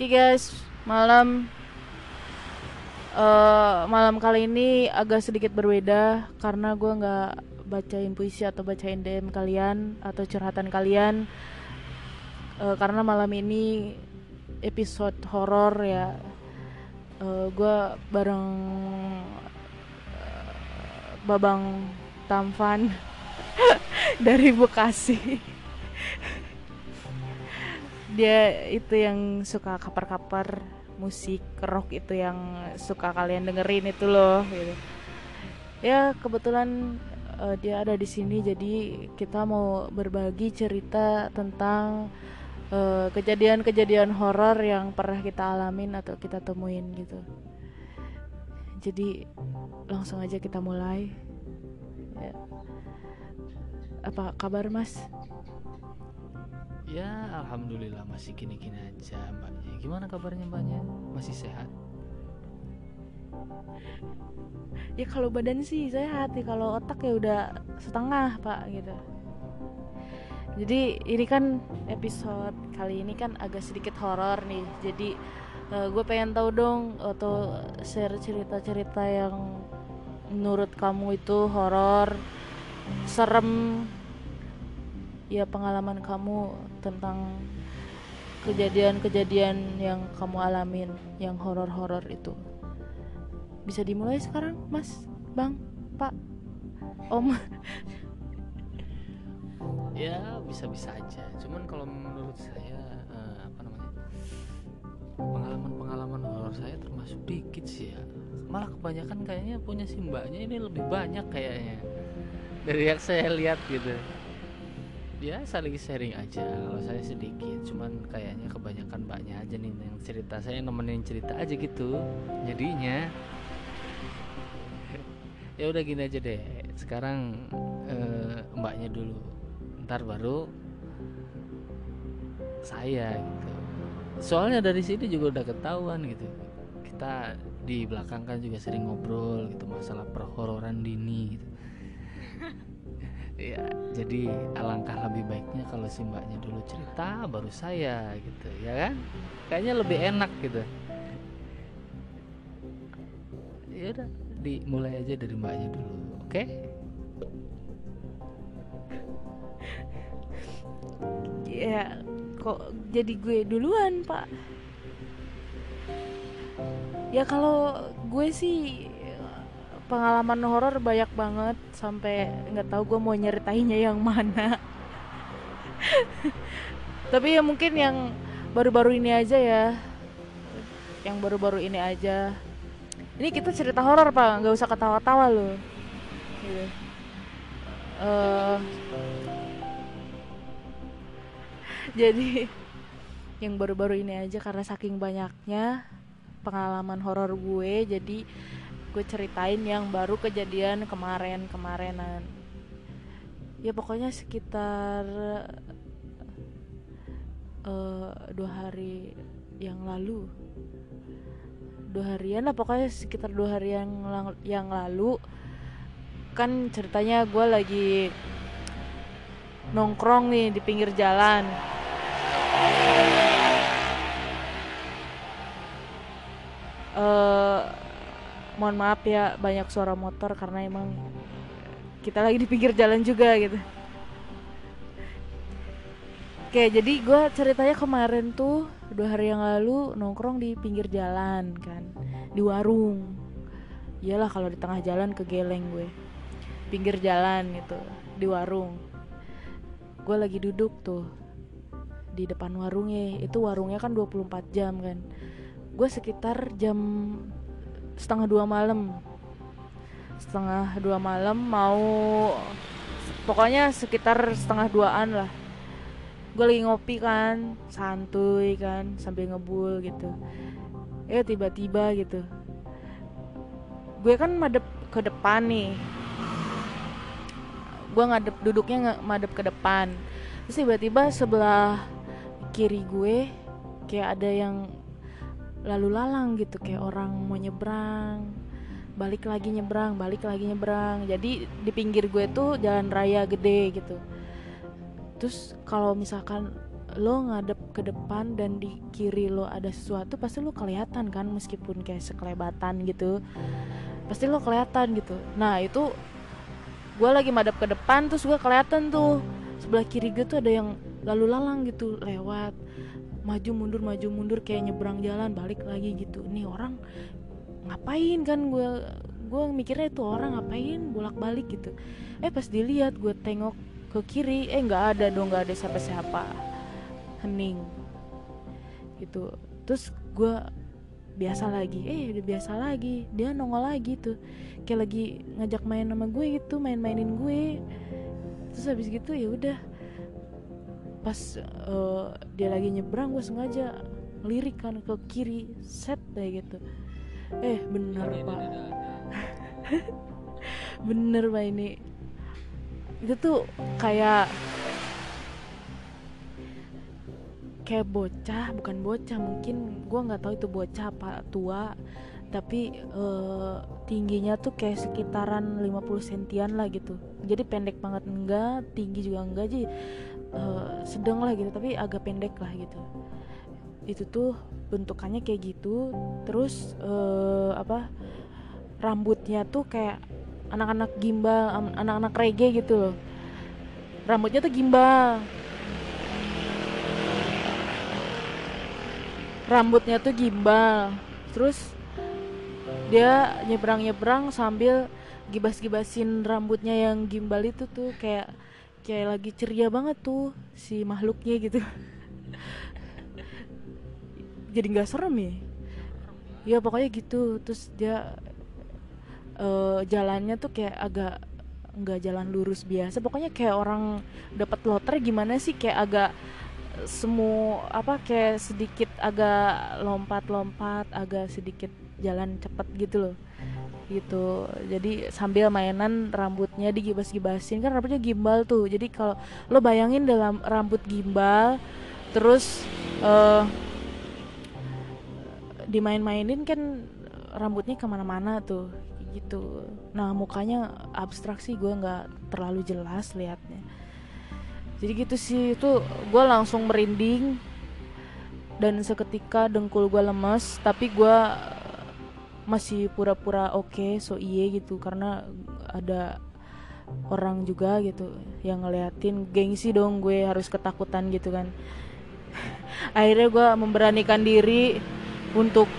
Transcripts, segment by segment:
Oke guys, malam uh, malam kali ini agak sedikit berbeda karena gue nggak bacain puisi atau bacain DM kalian atau curhatan kalian. Uh, karena malam ini episode horor ya. Uh, gue bareng uh, babang Tamfan dari Bekasi dia itu yang suka kapar-kapar musik rock itu yang suka kalian dengerin itu loh gitu. ya kebetulan uh, dia ada di sini jadi kita mau berbagi cerita tentang eh, kejadian-kejadian horor yang pernah kita alamin atau kita temuin gitu jadi langsung aja kita mulai ya. apa kabar mas Ya alhamdulillah masih gini-gini aja mbaknya Gimana kabarnya mbaknya? Masih sehat? Ya kalau badan sih sehat ya Kalau otak ya udah setengah pak gitu Jadi ini kan episode kali ini kan agak sedikit horor nih Jadi uh, eh, gue pengen tahu dong Atau share cerita-cerita yang menurut kamu itu horor Serem ya pengalaman kamu tentang kejadian-kejadian yang kamu alamin yang horor-horor itu. Bisa dimulai sekarang mas? Bang? Pak? Om? Ya bisa-bisa aja. Cuman kalau menurut saya uh, apa namanya pengalaman-pengalaman horor saya termasuk dikit sih ya. Malah kebanyakan kayaknya punya si mbaknya ini lebih banyak kayaknya. Dari yang saya lihat gitu ya saling sharing aja. Kalau saya sedikit cuman kayaknya kebanyakan banyak aja nih yang cerita. Saya nemenin cerita aja gitu. Jadinya ya udah gini aja deh. Sekarang eh, mbaknya dulu. Ntar baru saya gitu. Soalnya dari sini juga udah ketahuan gitu. Kita di belakang kan juga sering ngobrol gitu masalah perhororan dini gitu ya jadi alangkah lebih baiknya kalau si mbaknya dulu cerita baru saya gitu ya kan? Kayaknya lebih enak gitu. Ya udah dimulai aja dari mbaknya dulu oke? Okay? ya kok jadi gue duluan pak? Ya kalau gue sih pengalaman horor banyak banget sampai nggak tahu gue mau nyeritainnya yang mana. Tapi ya mungkin yang baru-baru ini aja ya. Yang baru-baru ini aja. Ini kita cerita horor pak. Nggak usah ketawa-tawa loh. Uh, jadi yang baru-baru ini aja karena saking banyaknya pengalaman horor gue jadi gue ceritain yang baru kejadian kemarin kemarinan ya pokoknya sekitar uh, dua hari yang lalu. Dua harian lah pokoknya sekitar dua hari yang yang lalu. Kan ceritanya gue lagi nongkrong nih di pinggir jalan. Uh, mohon maaf ya banyak suara motor karena emang kita lagi di pinggir jalan juga gitu Oke, jadi gue ceritanya kemarin tuh dua hari yang lalu nongkrong di pinggir jalan kan, di warung. Iyalah kalau di tengah jalan ke geleng gue, pinggir jalan gitu, di warung. Gue lagi duduk tuh di depan warungnya, itu warungnya kan 24 jam kan. Gue sekitar jam setengah dua malam. Setengah dua malam mau pokoknya sekitar setengah duaan lah. Gue lagi ngopi kan santuy kan sambil ngebul gitu. Eh tiba-tiba gitu. Gue kan madep ke depan nih. Gue ngadep duduknya nggak madep ke depan. Terus tiba-tiba sebelah kiri gue kayak ada yang lalu lalang gitu kayak orang mau nyebrang balik lagi nyebrang balik lagi nyebrang. Jadi di pinggir gue tuh jalan raya gede gitu. Terus kalau misalkan lo ngadep ke depan dan di kiri lo ada sesuatu pasti lo kelihatan kan meskipun kayak sekelebatan gitu. Pasti lo kelihatan gitu. Nah itu gue lagi madep ke depan terus gue kelihatan tuh. Sebelah kiri gue tuh ada yang lalu lalang gitu lewat. Maju mundur maju mundur kayak nyebrang jalan balik lagi gitu. Nih orang ngapain kan gue gue mikirnya itu orang ngapain bolak balik gitu. Eh pas dilihat gue tengok ke kiri eh nggak ada dong nggak ada siapa siapa hening. Gitu. Terus gue biasa lagi. Eh udah biasa lagi. Dia nongol lagi tuh. Kayak lagi ngajak main sama gue gitu main-mainin gue. Terus habis gitu ya udah pas uh, dia lagi nyebrang gue sengaja lirik kan ke kiri set kayak gitu. Eh bener pak. bener pak ini. Itu tuh kayak kayak bocah bukan bocah mungkin gue nggak tahu itu bocah apa tua tapi uh, tingginya tuh kayak sekitaran 50 sentian lah gitu. Jadi pendek banget enggak tinggi juga enggak jadi uh, sedang lah gitu tapi agak pendek lah gitu. Itu tuh bentukannya kayak gitu terus uh, apa rambutnya tuh kayak anak-anak gimbal anak-anak reggae gitu loh. Rambutnya tuh gimbal. Rambutnya tuh gimbal. Terus dia nyebrang nyebrang sambil gibas-gibasin rambutnya yang gimbal itu tuh kayak kayak lagi ceria banget tuh si makhluknya gitu. Jadi nggak serem ya? Ya pokoknya gitu. Terus dia uh, jalannya tuh kayak agak nggak jalan lurus biasa. Pokoknya kayak orang dapat lotre gimana sih? Kayak agak semua apa kayak sedikit agak lompat-lompat agak sedikit jalan cepet gitu loh gitu. Jadi sambil mainan rambutnya digibas-gibasin kan rambutnya gimbal tuh. Jadi kalau lo bayangin dalam rambut gimbal terus uh, dimain-mainin kan rambutnya ke mana-mana tuh gitu. Nah mukanya abstrak sih gue nggak terlalu jelas liatnya. Jadi gitu sih itu gue langsung merinding. Dan seketika dengkul gue lemes tapi gue masih pura-pura oke okay, so iye gitu. Karena ada orang juga gitu yang ngeliatin gengsi dong gue harus ketakutan gitu kan. Akhirnya gue memberanikan diri untuk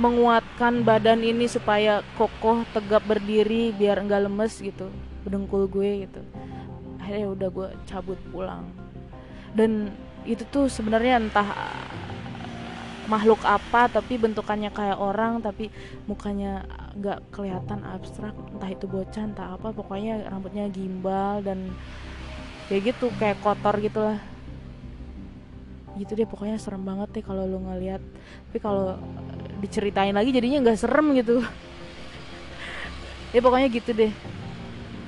menguatkan badan ini supaya kokoh tegap berdiri biar enggak lemes gitu berdengkul gue gitu. Akhirnya udah gue cabut pulang. Dan itu tuh sebenarnya entah makhluk apa tapi bentukannya kayak orang tapi mukanya nggak kelihatan abstrak entah itu bocah entah apa pokoknya rambutnya gimbal dan kayak gitu kayak kotor gitulah. Gitu deh pokoknya serem banget deh kalau lu ngeliat tapi kalau diceritain lagi jadinya nggak serem gitu. Ya pokoknya gitu deh.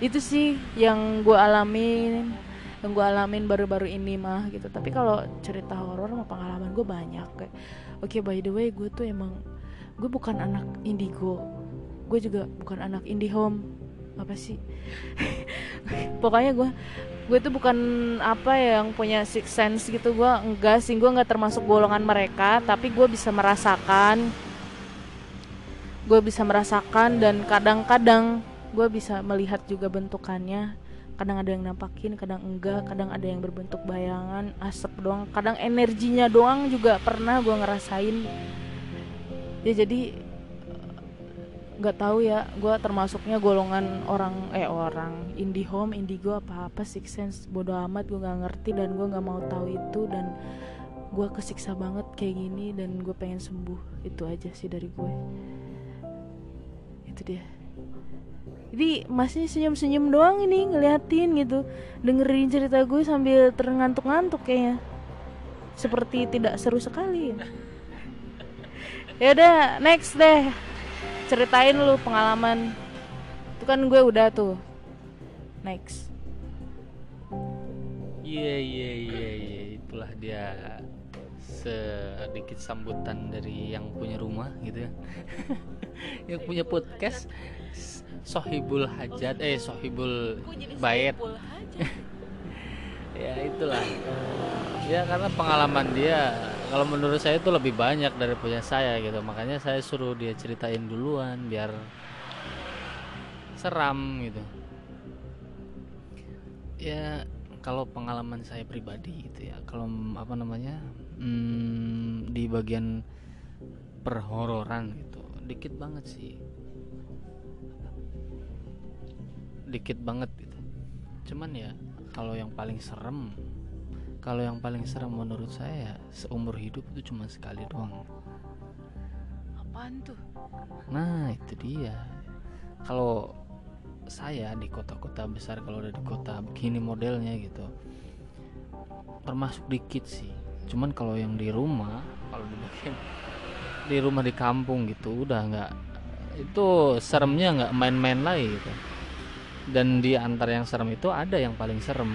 Itu sih yang gue alamin yang gue alamin baru-baru ini mah gitu. Tapi kalau cerita horor mah pengalaman gue banyak kayak oke okay, by the way gue tuh emang gue bukan anak indigo. Gue juga bukan anak indie home. Apa sih? Pokoknya gue gue tuh bukan apa ya yang punya six sense gitu. Gue enggak sih gue nggak termasuk golongan mereka tapi gue bisa merasakan. Gue bisa merasakan dan kadang-kadang gue bisa melihat juga bentukannya kadang ada yang nampakin kadang enggak kadang ada yang berbentuk bayangan asap doang kadang energinya doang juga pernah gue ngerasain. Ya jadi nggak tahu ya gue termasuknya golongan orang eh orang indie home indigo apa apa six sense bodoh amat gue nggak ngerti dan gue nggak mau tahu itu dan gue kesiksa banget kayak gini dan gue pengen sembuh. Itu aja sih dari gue. Itu dia jadi masih senyum-senyum doang ini ngeliatin gitu. Dengerin cerita gue sambil terngantuk-ngantuk kayaknya. Seperti tidak seru sekali. Ya udah next deh. Ceritain lu pengalaman. Itu kan gue udah tuh. Next. Iya iya iya iya. Itulah dia sedikit sambutan dari yang punya rumah gitu ya. Yang punya podcast Sohibul Hajat eh Sohibul Bait. Ya itulah. Ya karena pengalaman dia kalau menurut saya itu lebih banyak dari punya saya gitu. Makanya saya suruh dia ceritain duluan biar seram gitu. Ya kalau pengalaman saya pribadi gitu ya. Kalau apa namanya hmm, di bagian perhororan gitu. Dikit banget sih dikit banget gitu. Cuman ya kalau yang paling serem kalau yang paling serem menurut saya seumur hidup itu cuma sekali doang. Apaan tuh? Nah itu dia. Kalau saya di kota-kota besar kalau udah di kota begini modelnya gitu termasuk dikit sih. Cuman kalau yang di rumah kalau di bagian di rumah di kampung gitu udah nggak itu seremnya nggak main-main lagi gitu dan di antara yang serem itu ada yang paling serem.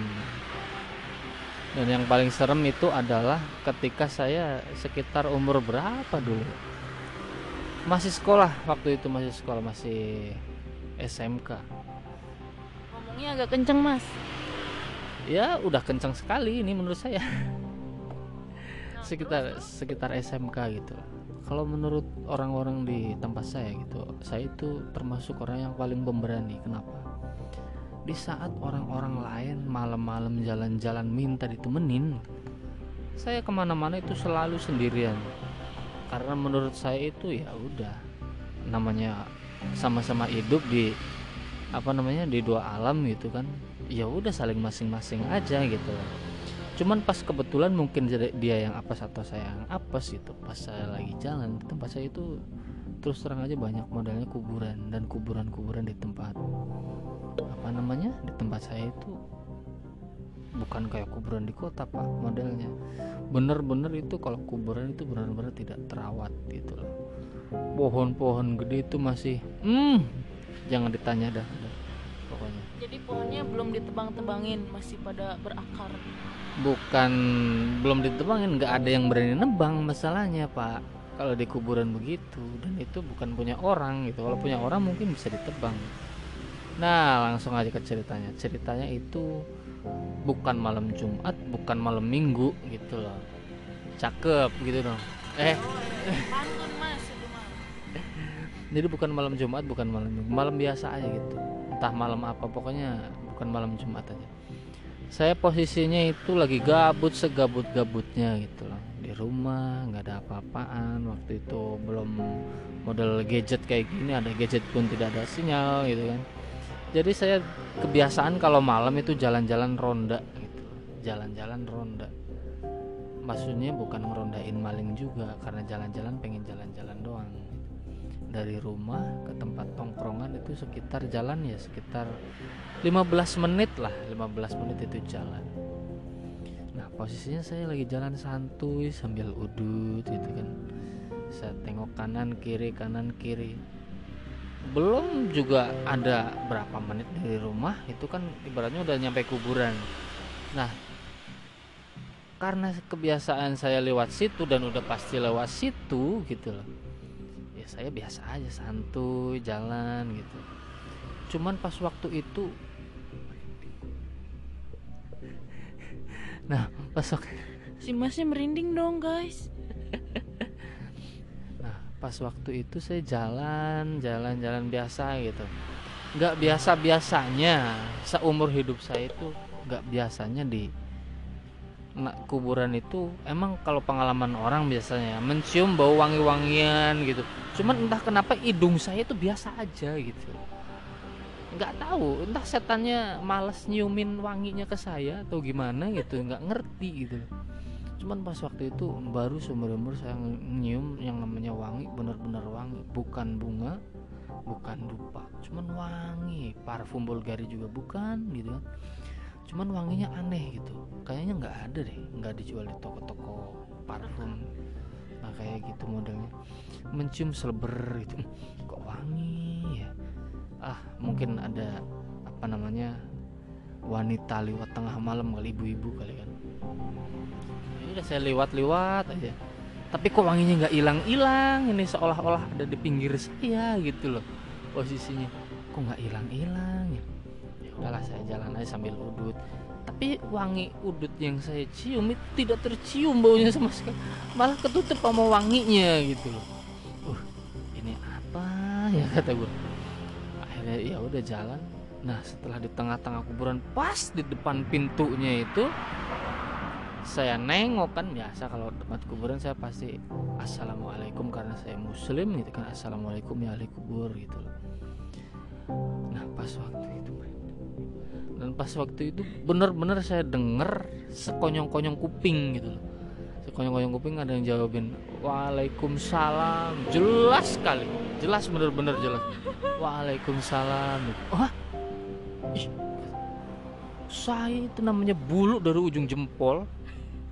Dan yang paling serem itu adalah ketika saya sekitar umur berapa dulu? Masih sekolah waktu itu masih sekolah masih SMK ngomongnya agak kenceng mas. Ya udah kencang sekali ini menurut saya. Sekitar sekitar SMK gitu. Kalau menurut orang-orang di tempat saya gitu saya itu termasuk orang yang paling pemberani. Kenapa di saat orang-orang lain malam-malam jalan-jalan minta ditemenin saya ke mana-mana itu selalu sendirian. Karena menurut saya itu ya udah namanya sama-sama hidup di apa namanya di dua alam gitu kan ya udah saling masing-masing aja gitu. Cuman pas kebetulan mungkin dia yang apes atau saya yang apes gitu pas saya lagi jalan di tempat saya itu terus terang aja banyak modelnya kuburan dan kuburan-kuburan di tempat apa namanya di tempat saya itu bukan kayak kuburan di kota pak modelnya. Bener-bener itu kalau kuburan itu benar-benar tidak terawat gitu loh. Pohon-pohon gede itu masih hmm jangan ditanya dah, dah pokoknya. Jadi pohonnya belum ditebang-tebangin masih pada berakar? Bukan belum ditebangin nggak ada yang berani nebang masalahnya pak. Kalau di kuburan begitu dan itu bukan punya orang gitu. Kalau punya orang mungkin bisa ditebang nah langsung aja ke ceritanya. Ceritanya itu bukan malam Jumat bukan malam Minggu gitu loh. Cakep gitu dong. Eh. Jadi bukan malam Jumat bukan malam Minggu. Malam biasa aja gitu. Entah malam apa pokoknya bukan malam Jumat aja. Saya posisinya itu lagi gabut segabut gabutnya gitu loh. Di rumah nggak ada apa-apaan. Waktu itu belum model gadget kayak gini ada gadget pun tidak ada sinyal gitu kan jadi saya kebiasaan kalau malam itu jalan-jalan ronda gitu. Jalan-jalan ronda. Maksudnya bukan ngerondain maling juga karena jalan-jalan pengen jalan-jalan doang. Dari rumah ke tempat tongkrongan itu sekitar jalan ya sekitar 15 menit lah. 15 menit itu jalan. Nah posisinya saya lagi jalan santuy sambil udut gitu kan. Saya tengok kanan kiri kanan kiri belum juga ada berapa menit dari rumah itu kan ibaratnya udah nyampe kuburan. Nah karena kebiasaan saya lewat situ dan udah pasti lewat situ gitu loh. Ya saya biasa aja santuy jalan gitu. Cuman pas waktu itu nah pas waktu si masnya merinding dong guys pas waktu itu saya jalan, jalan-jalan biasa gitu. Nggak biasa-biasanya seumur hidup saya itu nggak biasanya di kuburan itu emang kalau pengalaman orang biasanya mencium bau wangi-wangian gitu. Cuman entah kenapa hidung saya itu biasa aja gitu. Nggak tahu, entah setannya males nyiumin wanginya ke saya atau gimana gitu, nggak ngerti gitu cuman pas waktu itu baru seumur umur saya nyium yang namanya wangi bener-bener wangi. Bukan bunga bukan dupa. Cuman wangi. Parfum Bulgari juga bukan gitu kan. Cuman wanginya aneh gitu. Kayaknya nggak ada deh nggak dijual di toko-toko parfum nah kayak gitu modelnya. Mencium seleber itu kok wangi ya? Ah mungkin ada apa namanya wanita lewat tengah malam kali ibu-ibu kali kan udah saya lewat-lewat aja. Tapi kok wanginya nggak hilang-hilang? Ini seolah-olah ada di pinggir saya gitu loh posisinya. Kok nggak hilang-hilang ya? Ya udahlah saya jalan aja sambil udut. Tapi wangi udut yang saya cium itu tidak tercium baunya sama sekali. Malah ketutup sama wanginya gitu loh. Uh ini apa ya kata gue akhirnya ya udah jalan. Nah setelah di tengah-tengah kuburan pas di depan pintunya itu saya nengok kan biasa kalau tempat kuburan saya pasti assalamualaikum karena saya muslim gitu kan assalamualaikum ya ahli kubur gitu loh. Nah pas waktu itu dan pas waktu itu bener-bener saya denger sekonyong-konyong kuping gitu loh. Sekonyong-konyong kuping ada yang jawabin waalaikumsalam. Jelas sekali. Jelas bener-bener jelas. Waalaikumsalam. Wah saya itu namanya bulu dari ujung jempol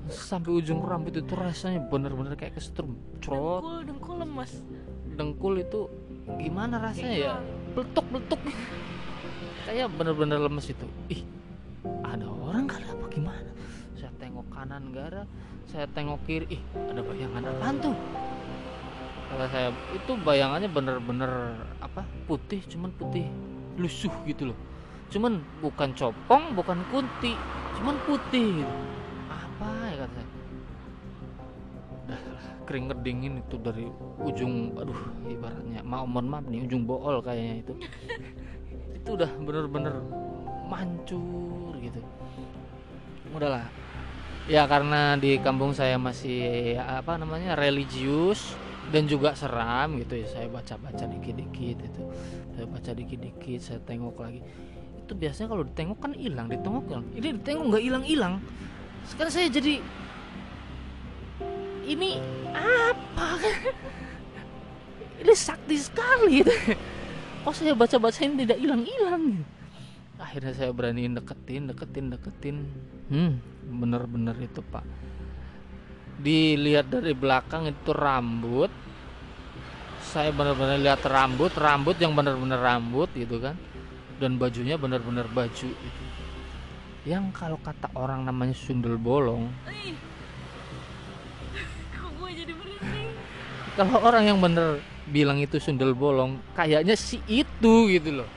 sampai ujung rambut itu rasanya bener-bener kayak kesetrum crot dengkul dengkul lemas. Dengkul itu gimana rasanya ya? Peletuk peletuk kayak bener-bener lemes itu. Ih ada orang kali apa gimana? Saya tengok kanan gak ada saya tengok kiri. Ih ada bayangan apaan tuh? Kata saya itu bayangannya bener-bener apa? Putih cuman putih lusuh gitu loh. Cuman bukan copong bukan kunti cuman putih gitu. Keringet dingin itu dari ujung aduh ibaratnya. Mau mohon maaf nih ujung bool kayaknya itu. Itu udah bener-bener mancur gitu. Udahlah ya karena di kampung saya masih apa namanya religius dan juga seram gitu ya. Saya baca-baca dikit-dikit itu. Saya baca dikit-dikit saya tengok lagi. Itu biasanya kalau ditengok kan hilang ditengok kan ini ditengok nggak hilang-hilang. Sekarang saya jadi ini apa? Ini sakti sekali. Kok saya baca-baca ini tidak hilang-hilang? Akhirnya saya beraniin deketin deketin deketin. Hmm bener-bener itu pak. Dilihat dari belakang itu rambut. Saya benar-benar lihat rambut rambut yang benar-benar rambut gitu kan. Dan bajunya benar-benar baju itu. Yang kalau kata orang namanya sundel bolong. kok gue jadi merinding kalau orang yang bener bilang itu sundel bolong kayaknya si itu gitu loh.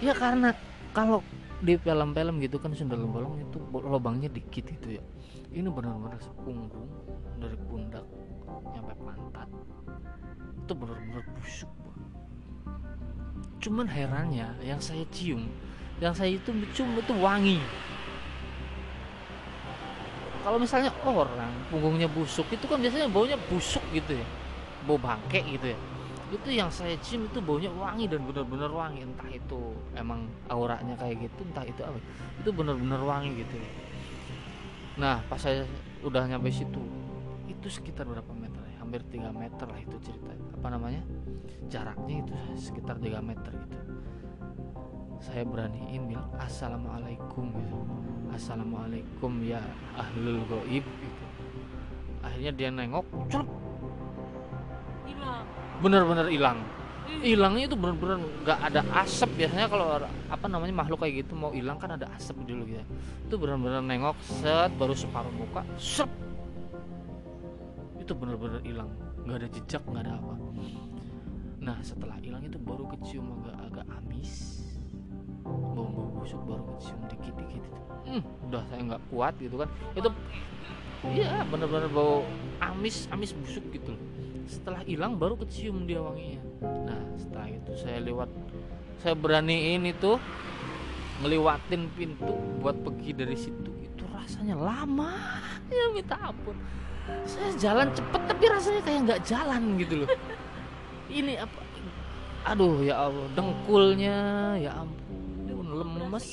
Ya karena kalau di film-film gitu kan sundel bolong itu lubangnya dikit gitu ya. Ini benar-benar sepunggung dari pundak nyampe pantat. Itu benar-benar busuk cuman herannya yang saya cium yang saya itu cium itu wangi kalau misalnya orang punggungnya busuk itu kan biasanya baunya busuk gitu ya. Bau bangke gitu ya. Itu yang saya cium itu baunya wangi dan benar-benar wangi. Entah itu emang auranya kayak gitu entah itu apa. Itu benar-benar wangi gitu ya. Nah pas saya udah nyampe situ itu sekitar berapa meter ya? Hampir 3 meter lah itu cerita apa namanya? Jaraknya itu sekitar 3 meter gitu saya beraniin bilang assalamualaikum gitu. Assalamualaikum ya ahlul goib gitu. Akhirnya dia nengok celup hilang. Bener-bener hilang. Ih. hilangnya itu bener-bener nggak ada asap. Biasanya kalau apa namanya makhluk kayak gitu mau hilang kan ada asap dulu gitu. Itu bener-bener nengok set baru separuh muka sep itu bener-bener hilang. Nggak ada jejak nggak ada apa. Nah setelah hilang itu baru kecium agak-agak amis bau-bau busuk baru kecium dikit-dikit itu. Hmm, udah saya nggak kuat gitu kan. Itu iya bener-bener bau amis amis busuk gitu. Setelah hilang baru kecium dia wanginya. Nah setelah itu saya lewat saya beraniin itu ngeliwatin pintu buat pergi dari situ. Itu rasanya lama ya minta ampun. Saya jalan cepet tapi rasanya kayak nggak jalan gitu loh. Ini apa? Aduh ya Allah dengkulnya ya ampun lemes.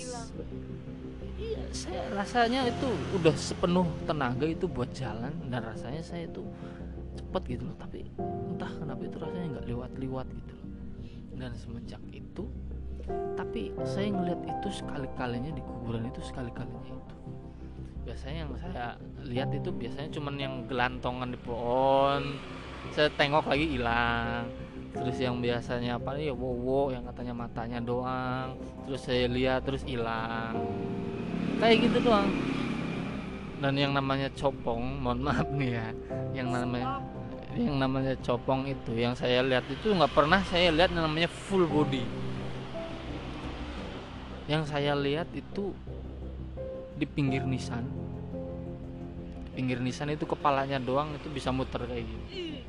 Iya saya rasanya itu udah sepenuh tenaga itu buat jalan dan rasanya saya itu cepet gitu loh tapi entah kenapa itu rasanya nggak lewat-lewat gitu loh. Dan semenjak itu tapi saya ngelihat itu sekali-kalinya di kuburan itu sekali-kalinya itu. Biasanya yang saya lihat itu biasanya cuman yang gelantongan di pohon saya tengok lagi hilang terus yang biasanya apa ya wowo yang katanya matanya doang. Terus saya lihat terus hilang. Kayak gitu doang. Dan yang namanya copong mohon maaf nih ya. Yang namanya yang namanya copong itu yang saya lihat itu nggak pernah saya lihat yang namanya full body. Yang saya lihat itu di pinggir nisan. Pinggir nisan itu kepalanya doang itu bisa muter kayak gini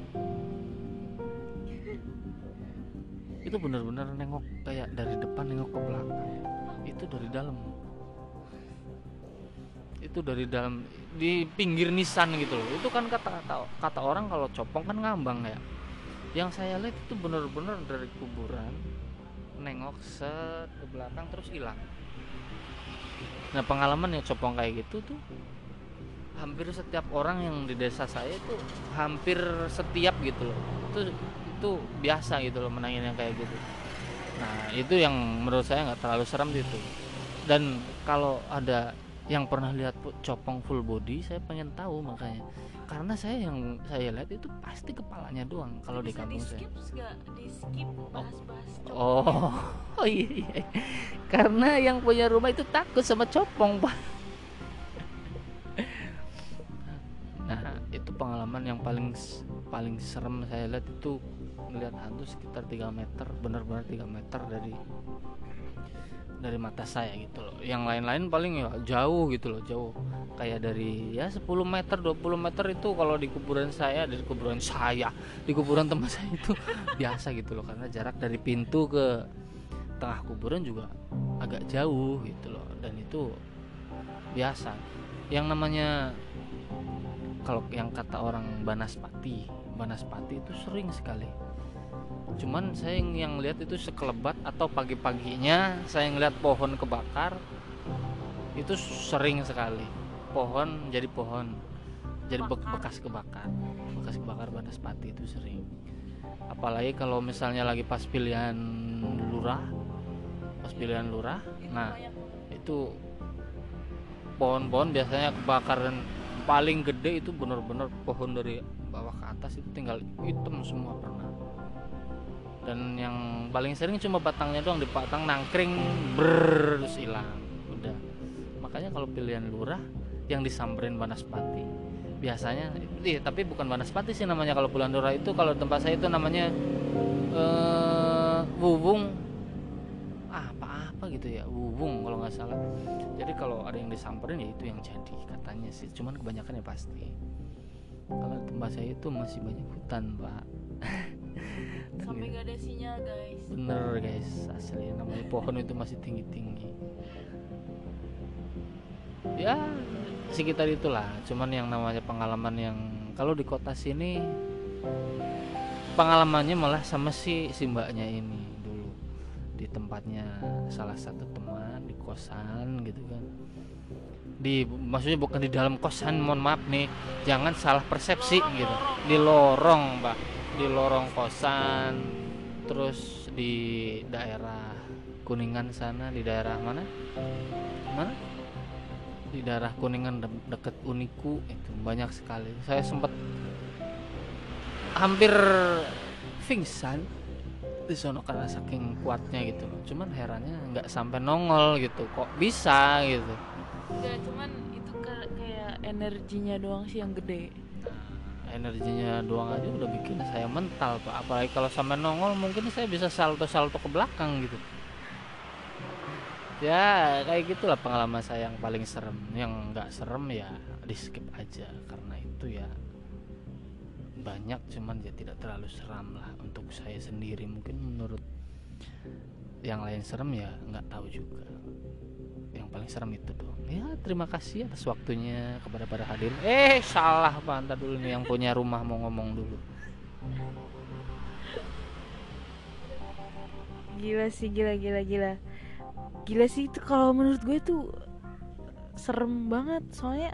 itu benar-benar nengok kayak dari depan nengok ke belakang. Itu dari dalam. Itu dari dalam di pinggir nisan gitu loh. Itu kan kata kata kata orang kalau copong kan ngambang ya. Yang saya lihat itu benar-benar dari kuburan nengok set ke belakang terus hilang. Nah pengalaman yang copong kayak gitu tuh hampir setiap orang yang di desa saya itu hampir setiap gitu loh. Itu itu biasa gitu loh menangin yang kayak gitu. Nah itu yang menurut saya nggak terlalu serem gitu dan kalau ada yang pernah lihat copong full body saya pengen tahu makanya. Karena saya yang saya lihat itu pasti kepalanya doang kalau di kampung saya. skip di skip Oh, oh. Iya, iya. Karena yang punya rumah itu takut sama copong, Pak. Nah, itu pengalaman yang paling paling serem saya lihat itu melihat hantu sekitar 3 meter, benar-benar 3 meter dari dari mata saya gitu loh. Yang lain-lain paling ya jauh gitu loh, jauh. Kayak dari ya 10 meter, 20 meter itu kalau di kuburan saya, di kuburan saya, di kuburan teman saya itu biasa gitu loh karena jarak dari pintu ke tengah kuburan juga agak jauh gitu loh dan itu biasa yang namanya kalau yang kata orang banaspati banaspati itu sering sekali cuman saya yang, lihat itu sekelebat atau pagi-paginya saya ngeliat pohon kebakar itu sering sekali. Pohon jadi pohon jadi bekas kebakar. Bekas kebakar banaspati itu sering. Apalagi kalau misalnya lagi pas pilihan lurah pas pilihan lurah nah itu pohon-pohon biasanya kebakaran paling gede itu benar-benar pohon dari bawah ke atas itu tinggal hitam semua pernah dan yang paling sering cuma batangnya doang dipatang nangkring ber hilang. Udah. Makanya kalau pilihan lurah yang disamperin Banaspati biasanya iya, tapi bukan Banaspati sih namanya. Kalau bulan lurah itu kalau tempat saya itu namanya eh wubung ah, apa-apa gitu ya wubung kalau nggak salah. Jadi kalau ada yang disamperin ya itu yang jadi katanya sih. Cuman kebanyakan ya pasti. Kalau tempat saya itu masih banyak hutan pak sampai gitu. gak ada sinyal guys. Bener guys. Asli namanya pohon itu masih tinggi tinggi ya sekitar itulah. Cuman yang namanya pengalaman yang kalau di kota sini pengalamannya malah sama si si mbaknya ini dulu. Di tempatnya salah satu teman di kosan gitu kan. Di maksudnya bukan di dalam kosan mohon maaf nih. Jangan salah persepsi gitu. Di lorong mbak di lorong kosan terus di daerah kuningan sana di daerah mana? Mana? Di daerah kuningan de- deket uniku itu banyak sekali. Saya sempat hampir pingsan di sono karena saking kuatnya gitu cuman herannya nggak sampai nongol gitu kok bisa gitu? Enggak, cuman itu ka- kayak energinya doang sih yang gede energinya doang aja udah bikin saya mental pak. Apalagi kalau sampai nongol mungkin saya bisa salto salto ke belakang gitu. Ya kayak gitulah pengalaman saya yang paling serem. Yang nggak serem ya di skip aja. Karena itu ya banyak cuman ya tidak terlalu seram lah untuk saya sendiri. Mungkin menurut yang lain serem ya nggak tahu juga yang paling serem itu doang ya terima kasih atas waktunya kepada para hadirin. Eh salah pak. Ntar dulu nih yang punya rumah mau ngomong dulu. Gila sih gila gila gila. Gila sih itu kalau menurut gue tuh serem banget. Soalnya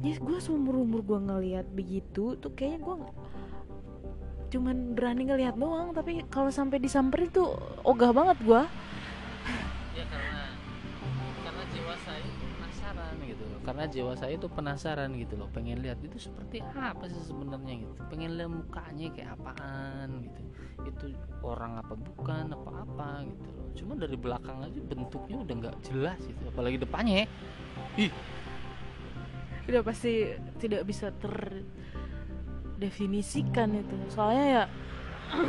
ya gue seumur umur gue ngelihat begitu tuh kayaknya gue cuman berani ngelihat doang. Tapi kalau sampai disamperin tuh ogah banget gue karena jiwa saya itu penasaran gitu loh pengen lihat itu seperti apa sih sebenarnya gitu. Pengen lihat mukanya kayak apaan gitu. Itu orang apa bukan apa apa gitu loh. Cuma dari belakang aja bentuknya udah nggak jelas gitu apalagi depannya ih. Udah pasti tidak bisa terdefinisikan itu. Soalnya ya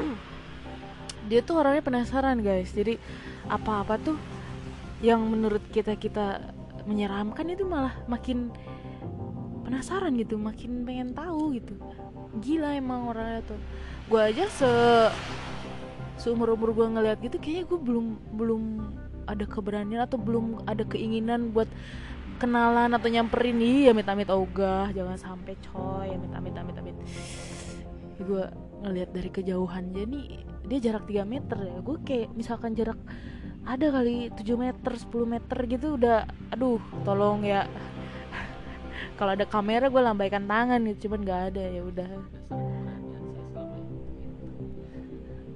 dia tuh orangnya penasaran guys. Jadi apa-apa tuh yang menurut kita kita menyeramkan itu malah makin penasaran gitu makin pengen tahu gitu. Gila emang orangnya tuh. Gue aja se seumur umur gue ngeliat gitu kayaknya gue belum belum ada keberanian atau belum ada keinginan buat kenalan atau nyamperin. Ih amit amit ogah jangan sampai coy amit amit amit amit gue ngeliat dari kejauhan jadi dia jarak 3 meter ya. Gue kayak misalkan jarak ada kali 7 meter 10 meter gitu udah aduh tolong ya. Kalau ada kamera gue lambaikan tangan gitu cuman nggak ada ya udah.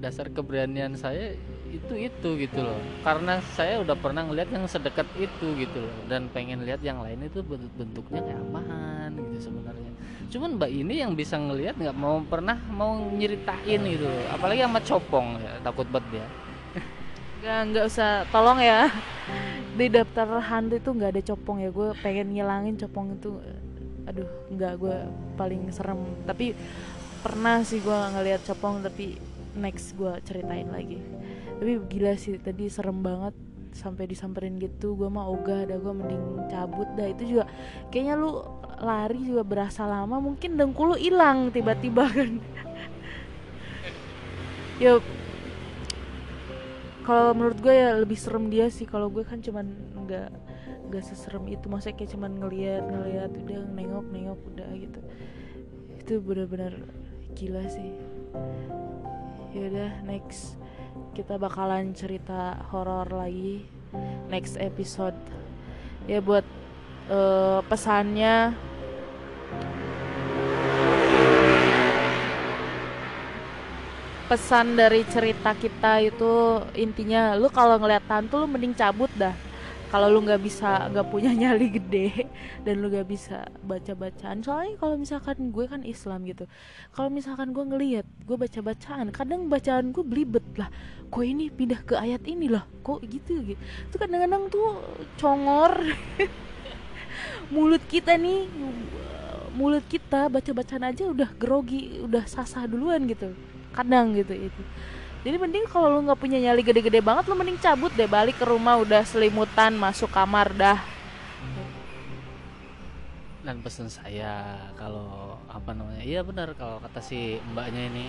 Dasar keberanian saya itu itu gitu loh. Karena saya udah pernah ngeliat yang sedekat itu gitu loh. Dan pengen lihat yang lain itu bentuknya kayak apaan gitu sebenarnya. Cuman mbak ini yang bisa ngelihat nggak mau pernah mau nyeritain gitu loh. apalagi sama copong ya takut banget dia nggak nggak usah. Tolong ya. Di daftar hantu itu nggak ada copong ya. Gue pengen ngilangin copong itu. Aduh nggak gue paling serem. Tapi pernah sih gue ngelihat copong tapi next gue ceritain lagi. Tapi gila sih tadi serem banget. Sampai disamperin gitu gue mah ogah dah gue mending cabut dah. Itu juga kayaknya lu lari juga berasa lama. Mungkin dengkul lu hilang tiba-tiba kan. Ya kalau menurut gue ya lebih serem dia sih. Kalau gue kan cuman nggak nggak seserem itu. Maksudnya kayak cuman ngeliat ngeliat udah nengok nengok udah gitu. Itu benar-benar gila sih. Yaudah next. Kita bakalan cerita horor lagi. Next episode. Ya buat uh, pesannya pesan dari cerita kita itu intinya lu kalau ngeliat hantu lu mending cabut dah. Kalau lu nggak bisa nggak punya nyali gede dan lu nggak bisa baca bacaan soalnya kalau misalkan gue kan Islam gitu. Kalau misalkan gue ngelihat gue baca bacaan kadang bacaan gue belibet lah. Kok ini pindah ke ayat ini lah? Kok gitu gitu? Itu kadang-kadang tuh congor. Mulut kita nih mulut kita baca bacaan aja udah grogi udah sasah duluan gitu kadang gitu itu jadi mending kalau lu nggak punya nyali gede-gede banget lu mending cabut deh balik ke rumah udah selimutan masuk kamar dah. Dan pesan saya kalau apa namanya iya benar kalau kata si mbaknya ini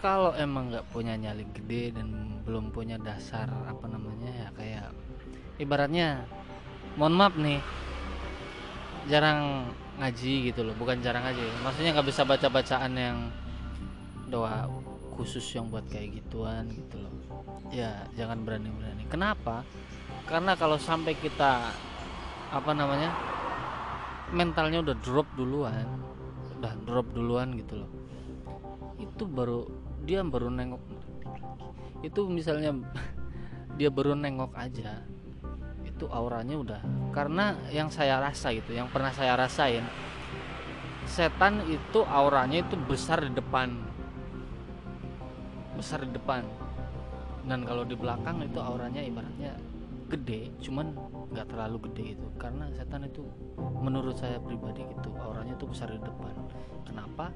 kalau emang nggak punya nyali gede dan belum punya dasar apa namanya ya kayak ibaratnya mohon maaf nih jarang ngaji gitu loh bukan jarang ngaji maksudnya nggak bisa baca bacaan yang doa khusus yang buat kayak gituan gitu loh. Ya jangan berani-berani. Kenapa? Karena kalau sampai kita apa namanya mentalnya udah drop duluan udah drop duluan gitu loh. Itu baru dia baru nengok itu misalnya dia baru nengok aja itu auranya udah. Karena yang saya rasa gitu yang pernah saya rasain setan itu auranya itu besar di depan besar di depan. Dan kalau di belakang itu auranya ibaratnya gede cuman nggak terlalu gede itu. Karena setan itu menurut saya pribadi gitu auranya itu besar di depan. Kenapa?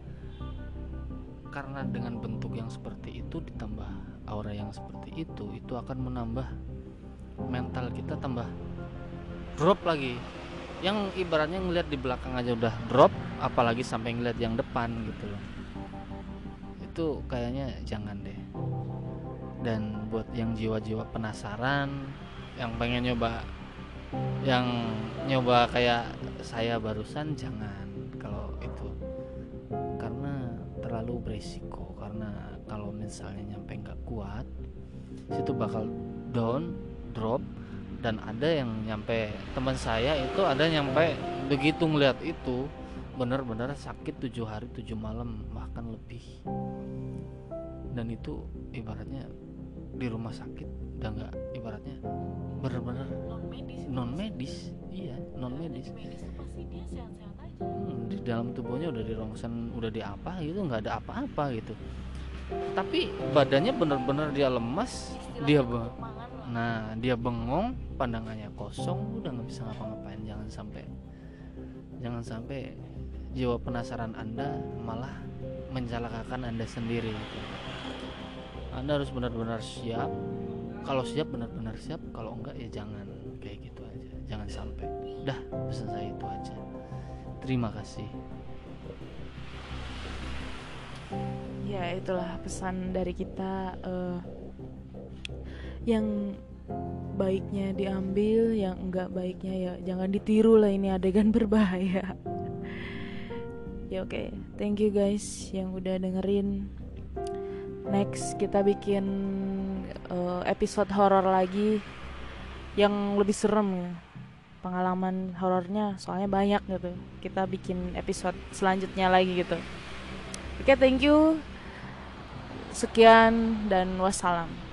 Karena dengan bentuk yang seperti itu ditambah aura yang seperti itu itu akan menambah mental kita tambah drop lagi yang ibaratnya ngelihat di belakang aja udah drop apalagi sampai ngeliat yang depan gitu loh. Itu kayaknya jangan deh. Dan buat yang jiwa-jiwa penasaran yang pengen nyoba yang nyoba kayak saya barusan jangan kalau itu. Karena terlalu beresiko karena kalau misalnya nyampe nggak kuat situ bakal down drop dan ada yang nyampe teman saya itu ada nyampe begitu ngeliat itu benar-benar sakit tujuh hari tujuh malam bahkan lebih. Dan itu ibaratnya di rumah sakit udah nggak ibaratnya benar-benar non medis iya non medis hmm, di dalam tubuhnya udah di rongsen udah di apa gitu nggak ada apa-apa gitu. Tapi badannya benar-benar dia lemas dia be nah dia bengong pandangannya kosong udah nggak bisa ngapa-ngapain. Jangan sampai jangan sampai jiwa penasaran Anda malah mencelakakan Anda sendiri. Anda harus benar-benar siap. Kalau siap benar-benar siap. Kalau enggak ya jangan kayak gitu aja. Jangan sampai. Dah pesan saya itu aja. Terima kasih. Ya itulah pesan dari kita eh, yang baiknya diambil yang enggak baiknya ya jangan ditiru lah ini adegan berbahaya. Ya oke. Thank you guys yang udah dengerin. Next kita bikin eh, episode horor lagi yang lebih serem ya. Pengalaman horornya soalnya banyak gitu. Kita bikin episode selanjutnya lagi gitu. Oke thank you. Sekian dan wassalam